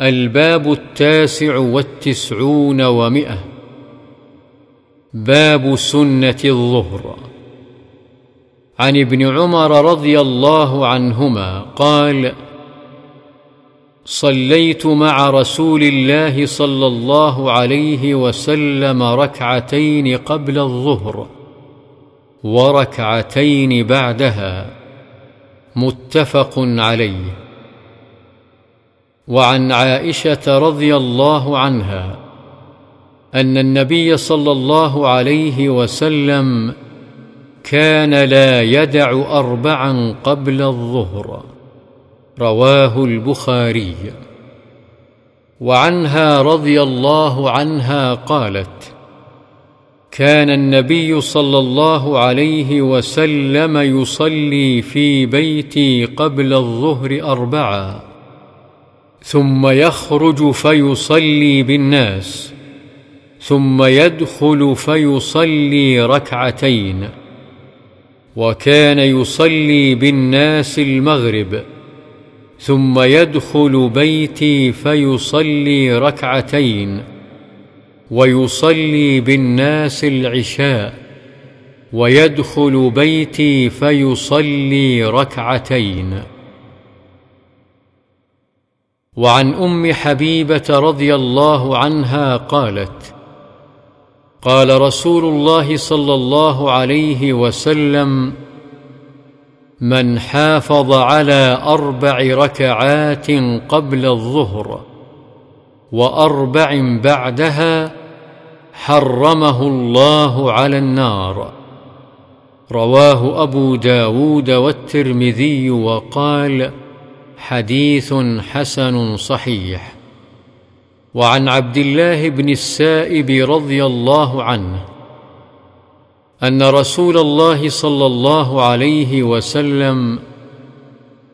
الباب التاسع والتسعون ومئة. باب سنة الظهر. عن ابن عمر رضي الله عنهما قال صليت مع رسول الله صلى الله عليه وسلم ركعتين قبل الظهر وركعتين بعدها متفق عليه. وعن عائشة رضي الله عنها أن النبي صلى الله عليه وسلم كان لا يدع اربعا قبل الظهر. رواه البخاري. وعنها رضي الله عنها قالت كان النبي صلى الله عليه وسلم يصلي في بيتي قبل الظهر اربعا. ثم يخرج فيصلي بالناس ثم يدخل فيصلي ركعتين. وكان يصلي بالناس المغرب ثم يدخل بيتي فيصلي ركعتين. ويصلي بالناس العشاء ويدخل بيتي فيصلي ركعتين. وعن أم حبيبة رضي الله عنها قالت قال رسول الله صلى الله عليه وسلم من حافظ على أربع ركعات قبل الظهر وأربع بعدها حرمه الله على النار رواه أبو داود والترمذي وقال حديث حسن صحيح. وعن عبد الله بن السائب رضي الله عنه أن رسول الله صلى الله عليه وسلم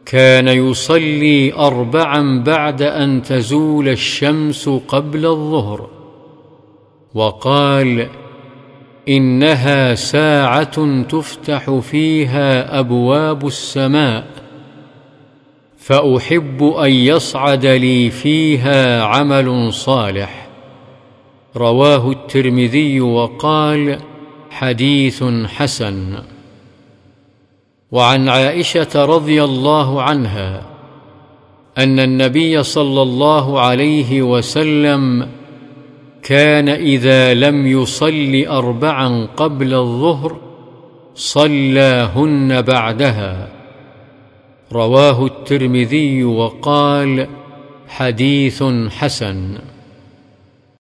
كان يصلي اربعا بعد أن تزول الشمس قبل الظهر وقال إنها ساعة تفتح فيها أبواب السماء. فأحب أن يصعد لي فيها عمل صالح. رواه الترمذي وقال حديث حسن وعن عائشة رضي الله عنها أن النبي صلى الله عليه وسلم كان إذا لم يصل اربعا قبل الظهر صلاهن بعدها. رواه الترمذي وقال حديث حسن.